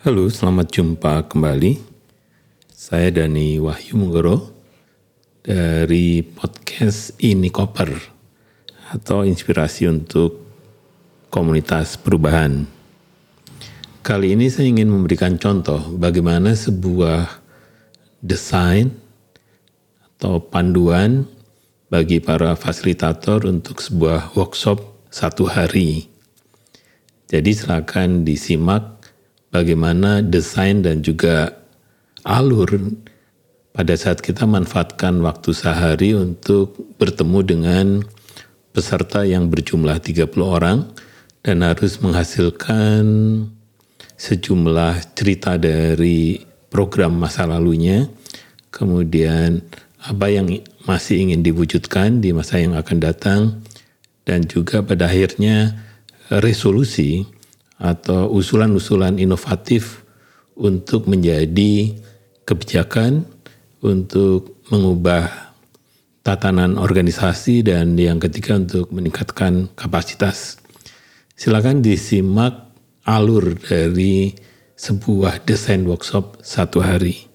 Halo, selamat jumpa kembali. Saya Dani Wahyu Munggoro dari podcast Ini Koper atau Inspirasi untuk Komunitas Perubahan. Kali ini saya ingin memberikan contoh bagaimana sebuah desain atau panduan bagi para fasilitator untuk sebuah workshop satu hari. Jadi silakan disimak bagaimana desain dan juga alur pada saat kita manfaatkan waktu sehari untuk bertemu dengan peserta yang berjumlah 30 orang dan harus menghasilkan sejumlah cerita dari program masa lalunya, kemudian apa yang masih ingin diwujudkan di masa yang akan datang, dan juga pada akhirnya resolusi atau usulan-usulan inovatif untuk menjadi kebijakan untuk mengubah tatanan organisasi dan yang ketiga untuk meningkatkan kapasitas. Silakan disimak alur dari sebuah desain workshop satu hari.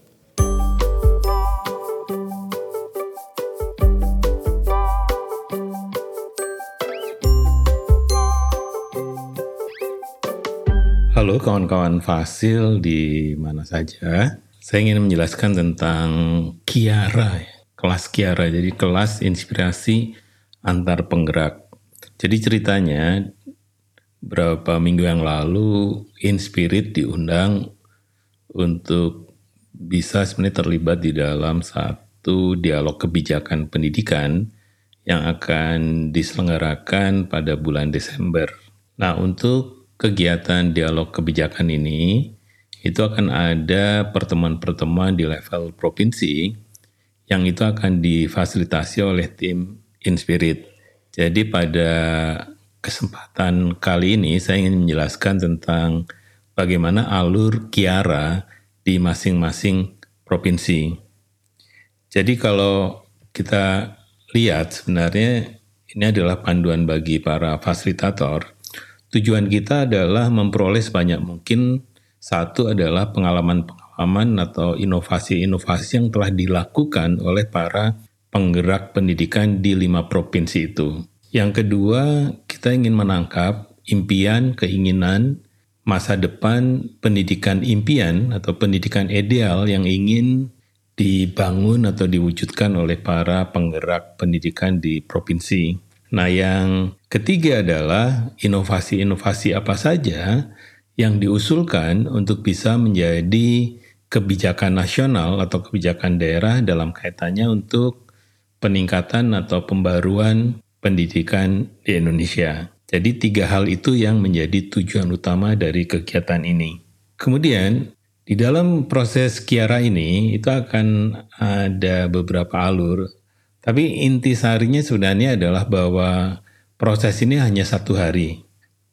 Halo kawan-kawan Fasil di mana saja. Saya ingin menjelaskan tentang Kiara, kelas Kiara. Jadi kelas inspirasi antar penggerak. Jadi ceritanya berapa minggu yang lalu Inspirit diundang untuk bisa sebenarnya terlibat di dalam satu dialog kebijakan pendidikan yang akan diselenggarakan pada bulan Desember. Nah, untuk kegiatan dialog kebijakan ini itu akan ada pertemuan-pertemuan di level provinsi yang itu akan difasilitasi oleh tim Inspirit. Jadi pada kesempatan kali ini saya ingin menjelaskan tentang bagaimana alur Kiara di masing-masing provinsi. Jadi kalau kita lihat sebenarnya ini adalah panduan bagi para fasilitator. Tujuan kita adalah memperoleh sebanyak mungkin satu adalah pengalaman-pengalaman atau inovasi-inovasi yang telah dilakukan oleh para penggerak pendidikan di lima provinsi itu. Yang kedua, kita ingin menangkap impian, keinginan, masa depan pendidikan impian atau pendidikan ideal yang ingin dibangun atau diwujudkan oleh para penggerak pendidikan di provinsi. Nah, yang ketiga adalah inovasi-inovasi apa saja yang diusulkan untuk bisa menjadi kebijakan nasional atau kebijakan daerah dalam kaitannya untuk peningkatan atau pembaruan pendidikan di Indonesia. Jadi tiga hal itu yang menjadi tujuan utama dari kegiatan ini. Kemudian di dalam proses kiara ini itu akan ada beberapa alur, tapi intisarinya sebenarnya adalah bahwa proses ini hanya satu hari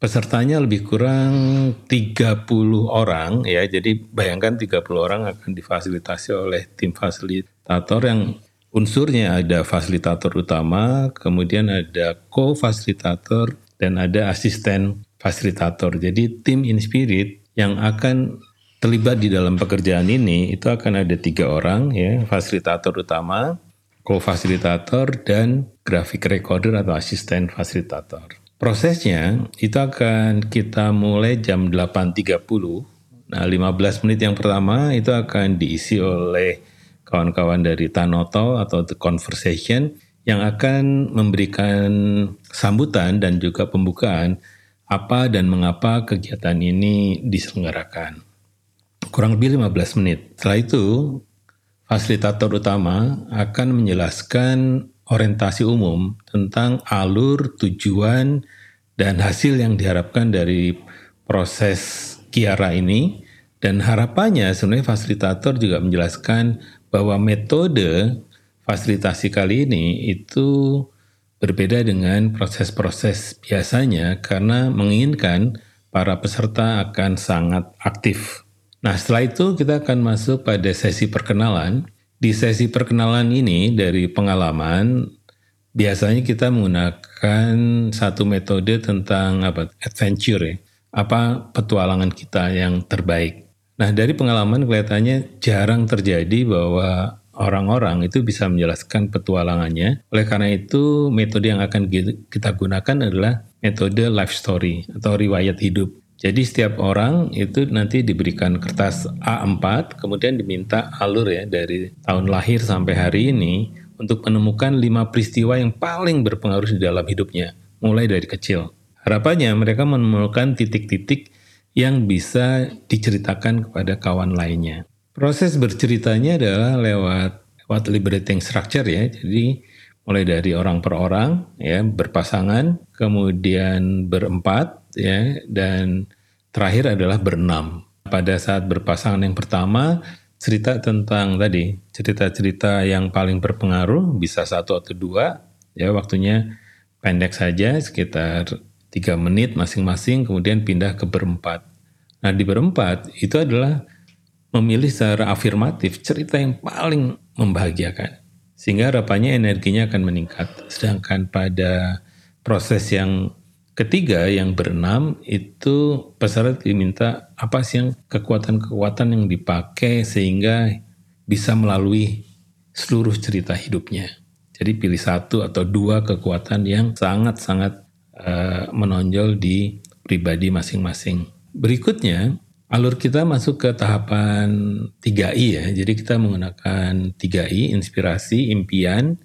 pesertanya lebih kurang 30 orang ya. Jadi bayangkan 30 orang akan difasilitasi oleh tim fasilitator yang unsurnya ada fasilitator utama, kemudian ada co-fasilitator dan ada asisten fasilitator. Jadi tim Inspirit yang akan terlibat di dalam pekerjaan ini itu akan ada tiga orang ya, fasilitator utama, co-fasilitator dan graphic recorder atau asisten fasilitator. Prosesnya itu akan kita mulai jam 8.30. Nah, 15 menit yang pertama itu akan diisi oleh kawan-kawan dari Tanoto atau The Conversation yang akan memberikan sambutan dan juga pembukaan apa dan mengapa kegiatan ini diselenggarakan. Kurang lebih 15 menit. Setelah itu, fasilitator utama akan menjelaskan orientasi umum tentang alur, tujuan, dan hasil yang diharapkan dari proses Kiara ini. Dan harapannya sebenarnya fasilitator juga menjelaskan bahwa metode fasilitasi kali ini itu berbeda dengan proses-proses biasanya karena menginginkan para peserta akan sangat aktif. Nah setelah itu kita akan masuk pada sesi perkenalan di sesi perkenalan ini dari pengalaman biasanya kita menggunakan satu metode tentang apa adventure ya. Apa petualangan kita yang terbaik. Nah, dari pengalaman kelihatannya jarang terjadi bahwa orang-orang itu bisa menjelaskan petualangannya. Oleh karena itu, metode yang akan kita gunakan adalah metode life story atau riwayat hidup. Jadi setiap orang itu nanti diberikan kertas A4, kemudian diminta alur ya dari tahun lahir sampai hari ini untuk menemukan lima peristiwa yang paling berpengaruh di dalam hidupnya, mulai dari kecil. Harapannya mereka menemukan titik-titik yang bisa diceritakan kepada kawan lainnya. Proses berceritanya adalah lewat lewat liberating structure ya. Jadi mulai dari orang per orang ya berpasangan, kemudian berempat ya dan terakhir adalah berenam. Pada saat berpasangan yang pertama cerita tentang tadi cerita-cerita yang paling berpengaruh bisa satu atau dua ya waktunya pendek saja sekitar tiga menit masing-masing, kemudian pindah ke berempat. Nah di berempat itu adalah memilih secara afirmatif cerita yang paling membahagiakan. Sehingga harapannya energinya akan meningkat. Sedangkan pada proses yang ketiga yang berenam itu peserta diminta apa sih yang kekuatan-kekuatan yang dipakai sehingga bisa melalui seluruh cerita hidupnya. Jadi pilih satu atau dua kekuatan yang sangat-sangat Eh, menonjol di pribadi masing-masing. Berikutnya, alur kita masuk ke tahapan 3I ya. Jadi kita menggunakan 3I, inspirasi, impian,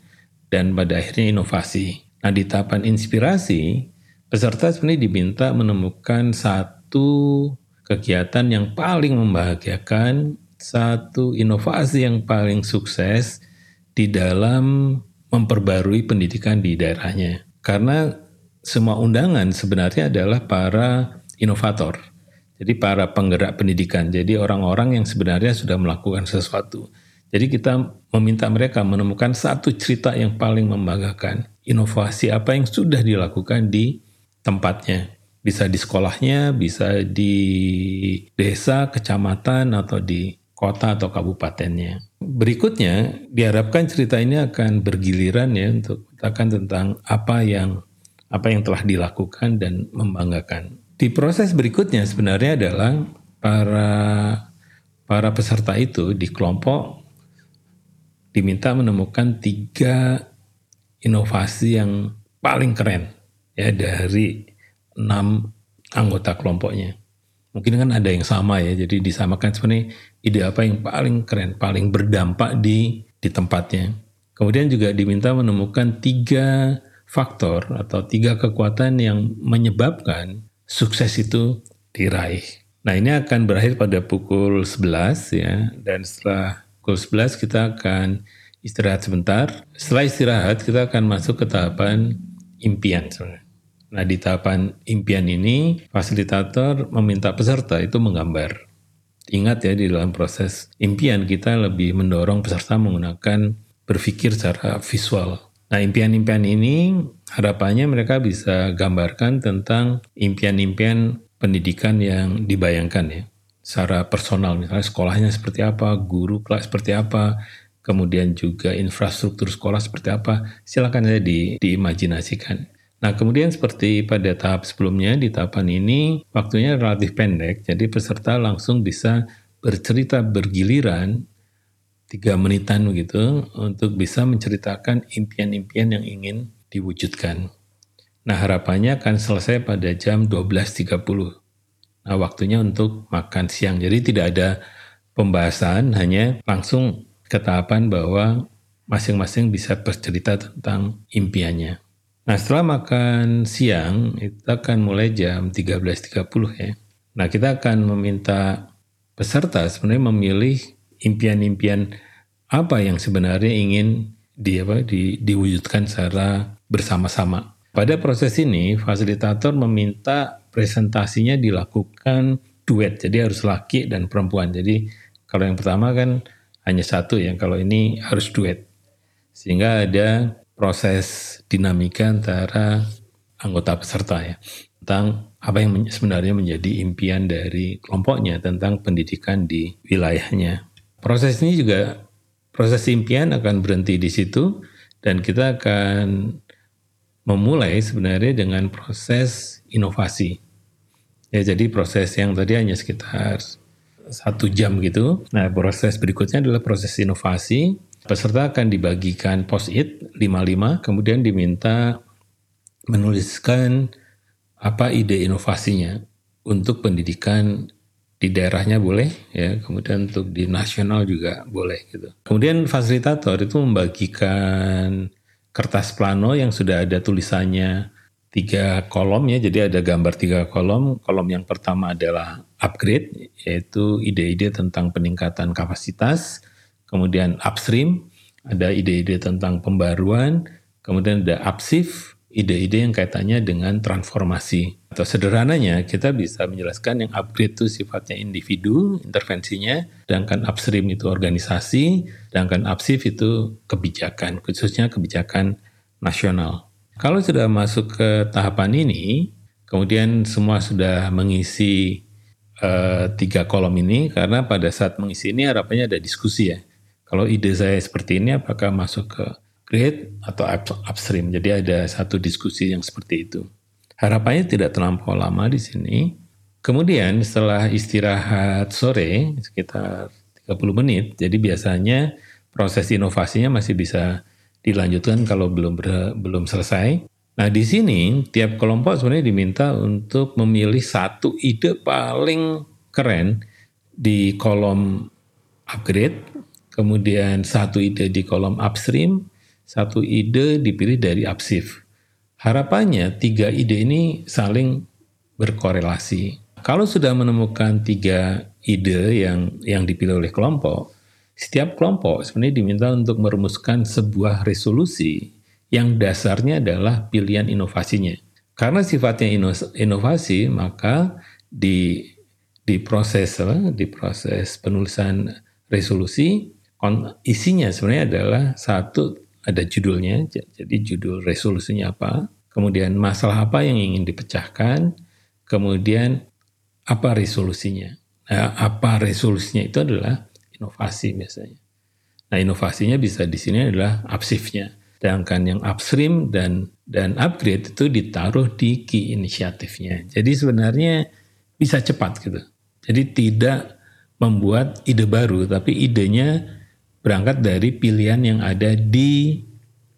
dan pada akhirnya inovasi. Nah di tahapan inspirasi, peserta sebenarnya diminta menemukan satu kegiatan yang paling membahagiakan, satu inovasi yang paling sukses di dalam memperbarui pendidikan di daerahnya. Karena semua undangan sebenarnya adalah para inovator. Jadi para penggerak pendidikan. Jadi orang-orang yang sebenarnya sudah melakukan sesuatu. Jadi kita meminta mereka menemukan satu cerita yang paling membanggakan. Inovasi apa yang sudah dilakukan di tempatnya. Bisa di sekolahnya, bisa di desa, kecamatan, atau di kota atau kabupatennya. Berikutnya, diharapkan cerita ini akan bergiliran ya untuk katakan tentang apa yang apa yang telah dilakukan dan membanggakan. Di proses berikutnya sebenarnya adalah para para peserta itu di kelompok diminta menemukan tiga inovasi yang paling keren ya dari enam anggota kelompoknya. Mungkin kan ada yang sama ya, jadi disamakan sebenarnya ide apa yang paling keren, paling berdampak di di tempatnya. Kemudian juga diminta menemukan tiga faktor atau tiga kekuatan yang menyebabkan sukses itu diraih. Nah ini akan berakhir pada pukul 11 ya dan setelah pukul 11 kita akan istirahat sebentar. Setelah istirahat kita akan masuk ke tahapan impian Nah di tahapan impian ini fasilitator meminta peserta itu menggambar. Ingat ya di dalam proses impian kita lebih mendorong peserta menggunakan berpikir secara visual Nah, impian-impian ini harapannya mereka bisa gambarkan tentang impian-impian pendidikan yang dibayangkan ya. Secara personal, misalnya sekolahnya seperti apa, guru kelas seperti apa, kemudian juga infrastruktur sekolah seperti apa, silakan saja di, diimajinasikan. Nah, kemudian seperti pada tahap sebelumnya, di tahapan ini waktunya relatif pendek, jadi peserta langsung bisa bercerita bergiliran tiga menitan begitu untuk bisa menceritakan impian-impian yang ingin diwujudkan. Nah harapannya akan selesai pada jam 12.30. Nah waktunya untuk makan siang. Jadi tidak ada pembahasan, hanya langsung ke tahapan bahwa masing-masing bisa bercerita tentang impiannya. Nah setelah makan siang, itu akan mulai jam 13.30 ya. Nah kita akan meminta peserta sebenarnya memilih impian-impian apa yang sebenarnya ingin di apa di, diwujudkan secara bersama-sama. Pada proses ini, fasilitator meminta presentasinya dilakukan duet, jadi harus laki dan perempuan. Jadi kalau yang pertama kan hanya satu, yang kalau ini harus duet. Sehingga ada proses dinamika antara anggota peserta ya tentang apa yang sebenarnya menjadi impian dari kelompoknya tentang pendidikan di wilayahnya. Proses ini juga proses impian akan berhenti di situ dan kita akan memulai sebenarnya dengan proses inovasi. Ya, jadi proses yang tadi hanya sekitar satu jam gitu. Nah, proses berikutnya adalah proses inovasi. Peserta akan dibagikan post-it 55, kemudian diminta menuliskan apa ide inovasinya untuk pendidikan di daerahnya boleh ya kemudian untuk di nasional juga boleh gitu kemudian fasilitator itu membagikan kertas plano yang sudah ada tulisannya tiga kolom ya. Jadi ada gambar tiga kolom. Kolom yang pertama adalah upgrade yaitu ide-ide tentang peningkatan kapasitas. Kemudian upstream ada ide-ide tentang pembaruan. Kemudian ada upshift ide-ide yang kaitannya dengan transformasi. Atau sederhananya kita bisa menjelaskan yang upgrade itu sifatnya individu, intervensinya, sedangkan upstream itu organisasi, sedangkan upshift itu kebijakan, khususnya kebijakan nasional. Kalau sudah masuk ke tahapan ini, kemudian semua sudah mengisi uh, tiga kolom ini, karena pada saat mengisi ini harapannya ada diskusi ya. Kalau ide saya seperti ini, apakah masuk ke grade atau upstream. Jadi ada satu diskusi yang seperti itu. Harapannya tidak terlampau lama di sini. Kemudian setelah istirahat sore sekitar 30 menit, jadi biasanya proses inovasinya masih bisa dilanjutkan kalau belum ber, belum selesai. Nah di sini tiap kelompok sebenarnya diminta untuk memilih satu ide paling keren di kolom upgrade, kemudian satu ide di kolom upstream, satu ide dipilih dari Apsif. Harapannya tiga ide ini saling berkorelasi. Kalau sudah menemukan tiga ide yang yang dipilih oleh kelompok, setiap kelompok sebenarnya diminta untuk merumuskan sebuah resolusi yang dasarnya adalah pilihan inovasinya. Karena sifatnya inovasi, maka di di proses di proses penulisan resolusi isinya sebenarnya adalah satu ada judulnya, jadi judul resolusinya apa, kemudian masalah apa yang ingin dipecahkan, kemudian apa resolusinya. Nah, apa resolusinya itu adalah inovasi biasanya. Nah, inovasinya bisa di sini adalah upshift-nya. Sedangkan yang upstream dan dan upgrade itu ditaruh di key inisiatifnya. Jadi sebenarnya bisa cepat gitu. Jadi tidak membuat ide baru, tapi idenya berangkat dari pilihan yang ada di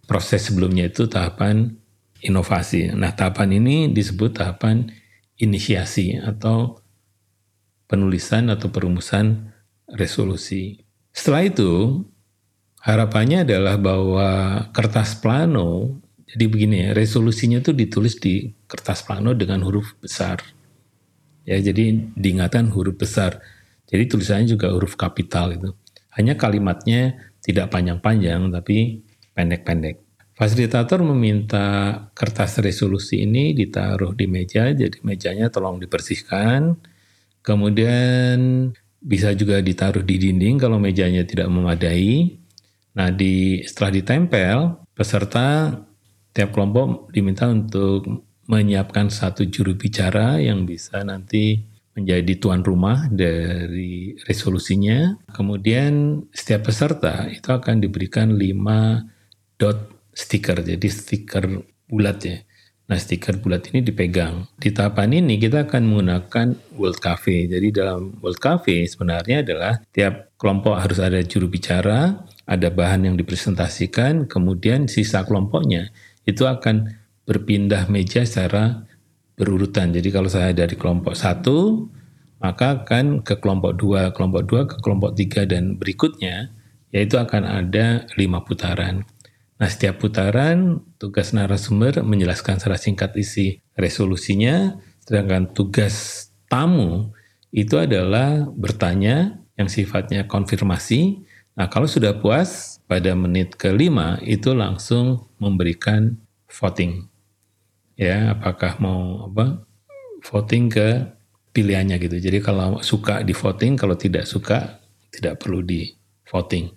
proses sebelumnya itu tahapan inovasi. Nah, tahapan ini disebut tahapan inisiasi atau penulisan atau perumusan resolusi. Setelah itu, harapannya adalah bahwa kertas plano, jadi begini ya, resolusinya itu ditulis di kertas plano dengan huruf besar. Ya, jadi diingatkan huruf besar. Jadi tulisannya juga huruf kapital itu. Hanya kalimatnya tidak panjang-panjang tapi pendek-pendek. Fasilitator meminta kertas resolusi ini ditaruh di meja, jadi mejanya tolong dibersihkan. Kemudian bisa juga ditaruh di dinding kalau mejanya tidak memadai. Nah, di setelah ditempel, peserta tiap kelompok diminta untuk menyiapkan satu juru bicara yang bisa nanti menjadi tuan rumah dari resolusinya. Kemudian setiap peserta itu akan diberikan 5 dot stiker, jadi stiker bulat ya. Nah stiker bulat ini dipegang. Di tahapan ini kita akan menggunakan World Cafe. Jadi dalam World Cafe sebenarnya adalah tiap kelompok harus ada juru bicara, ada bahan yang dipresentasikan, kemudian sisa kelompoknya itu akan berpindah meja secara berurutan. Jadi kalau saya dari kelompok satu, maka akan ke kelompok dua, kelompok dua ke kelompok tiga dan berikutnya, yaitu akan ada lima putaran. Nah, setiap putaran tugas narasumber menjelaskan secara singkat isi resolusinya, sedangkan tugas tamu itu adalah bertanya yang sifatnya konfirmasi. Nah, kalau sudah puas pada menit kelima itu langsung memberikan voting ya apakah mau apa voting ke pilihannya gitu. Jadi kalau suka di voting, kalau tidak suka tidak perlu di voting.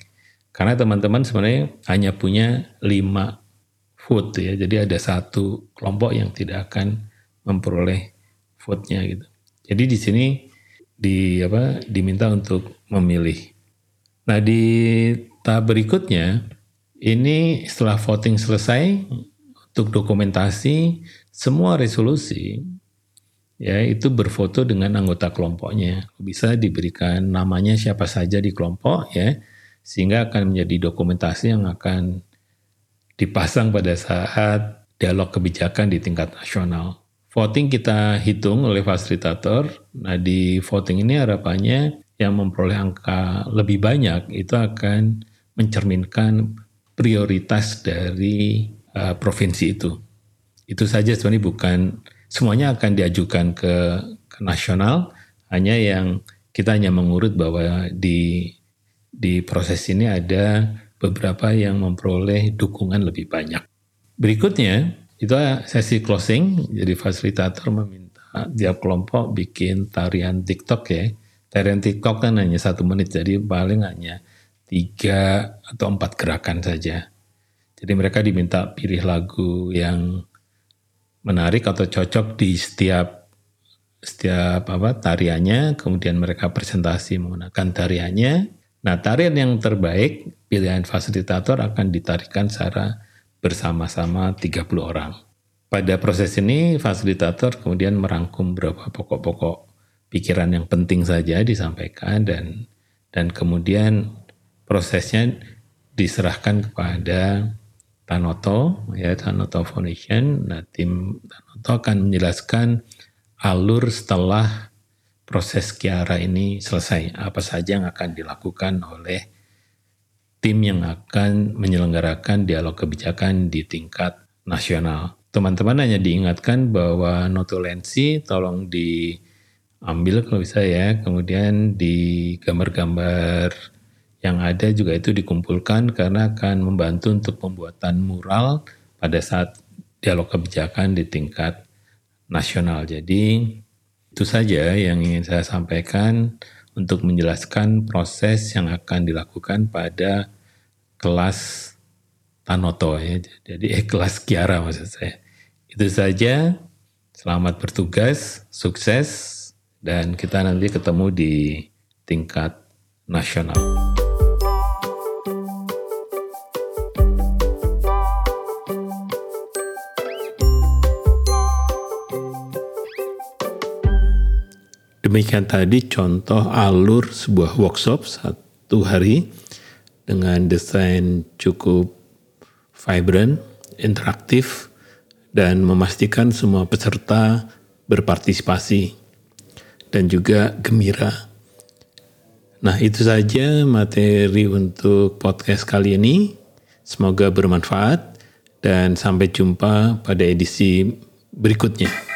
Karena teman-teman sebenarnya hanya punya lima vote ya. Jadi ada satu kelompok yang tidak akan memperoleh vote-nya gitu. Jadi di sini di apa diminta untuk memilih. Nah, di tahap berikutnya ini setelah voting selesai untuk dokumentasi semua resolusi ya itu berfoto dengan anggota kelompoknya. Bisa diberikan namanya siapa saja di kelompok ya, sehingga akan menjadi dokumentasi yang akan dipasang pada saat dialog kebijakan di tingkat nasional. Voting kita hitung oleh fasilitator. Nah di voting ini harapannya yang memperoleh angka lebih banyak itu akan mencerminkan prioritas dari uh, provinsi itu. Itu saja sebenarnya bukan semuanya akan diajukan ke, ke nasional, hanya yang kita hanya mengurut bahwa di di proses ini ada beberapa yang memperoleh dukungan lebih banyak. Berikutnya itu sesi closing, jadi fasilitator meminta tiap kelompok bikin tarian TikTok ya. Tarian TikTok kan hanya satu menit, jadi paling hanya tiga atau empat gerakan saja. Jadi mereka diminta pilih lagu yang menarik atau cocok di setiap setiap apa tariannya, kemudian mereka presentasi menggunakan tariannya. Nah, tarian yang terbaik pilihan fasilitator akan ditarikan secara bersama-sama 30 orang. Pada proses ini fasilitator kemudian merangkum beberapa pokok-pokok pikiran yang penting saja disampaikan dan dan kemudian prosesnya diserahkan kepada Tanoto, ya Tanoto Foundation. Nah, tim Tanoto akan menjelaskan alur setelah proses Kiara ini selesai. Apa saja yang akan dilakukan oleh tim yang akan menyelenggarakan dialog kebijakan di tingkat nasional. Teman-teman hanya diingatkan bahwa notulensi tolong diambil kalau bisa ya, kemudian di gambar-gambar yang ada juga itu dikumpulkan karena akan membantu untuk pembuatan mural pada saat dialog kebijakan di tingkat nasional. Jadi itu saja yang ingin saya sampaikan untuk menjelaskan proses yang akan dilakukan pada kelas Tanoto ya. Jadi eh, kelas Kiara maksud saya. Itu saja. Selamat bertugas, sukses dan kita nanti ketemu di tingkat nasional. Demikian tadi contoh alur sebuah workshop satu hari dengan desain cukup vibrant, interaktif, dan memastikan semua peserta berpartisipasi dan juga gembira. Nah, itu saja materi untuk podcast kali ini. Semoga bermanfaat dan sampai jumpa pada edisi berikutnya.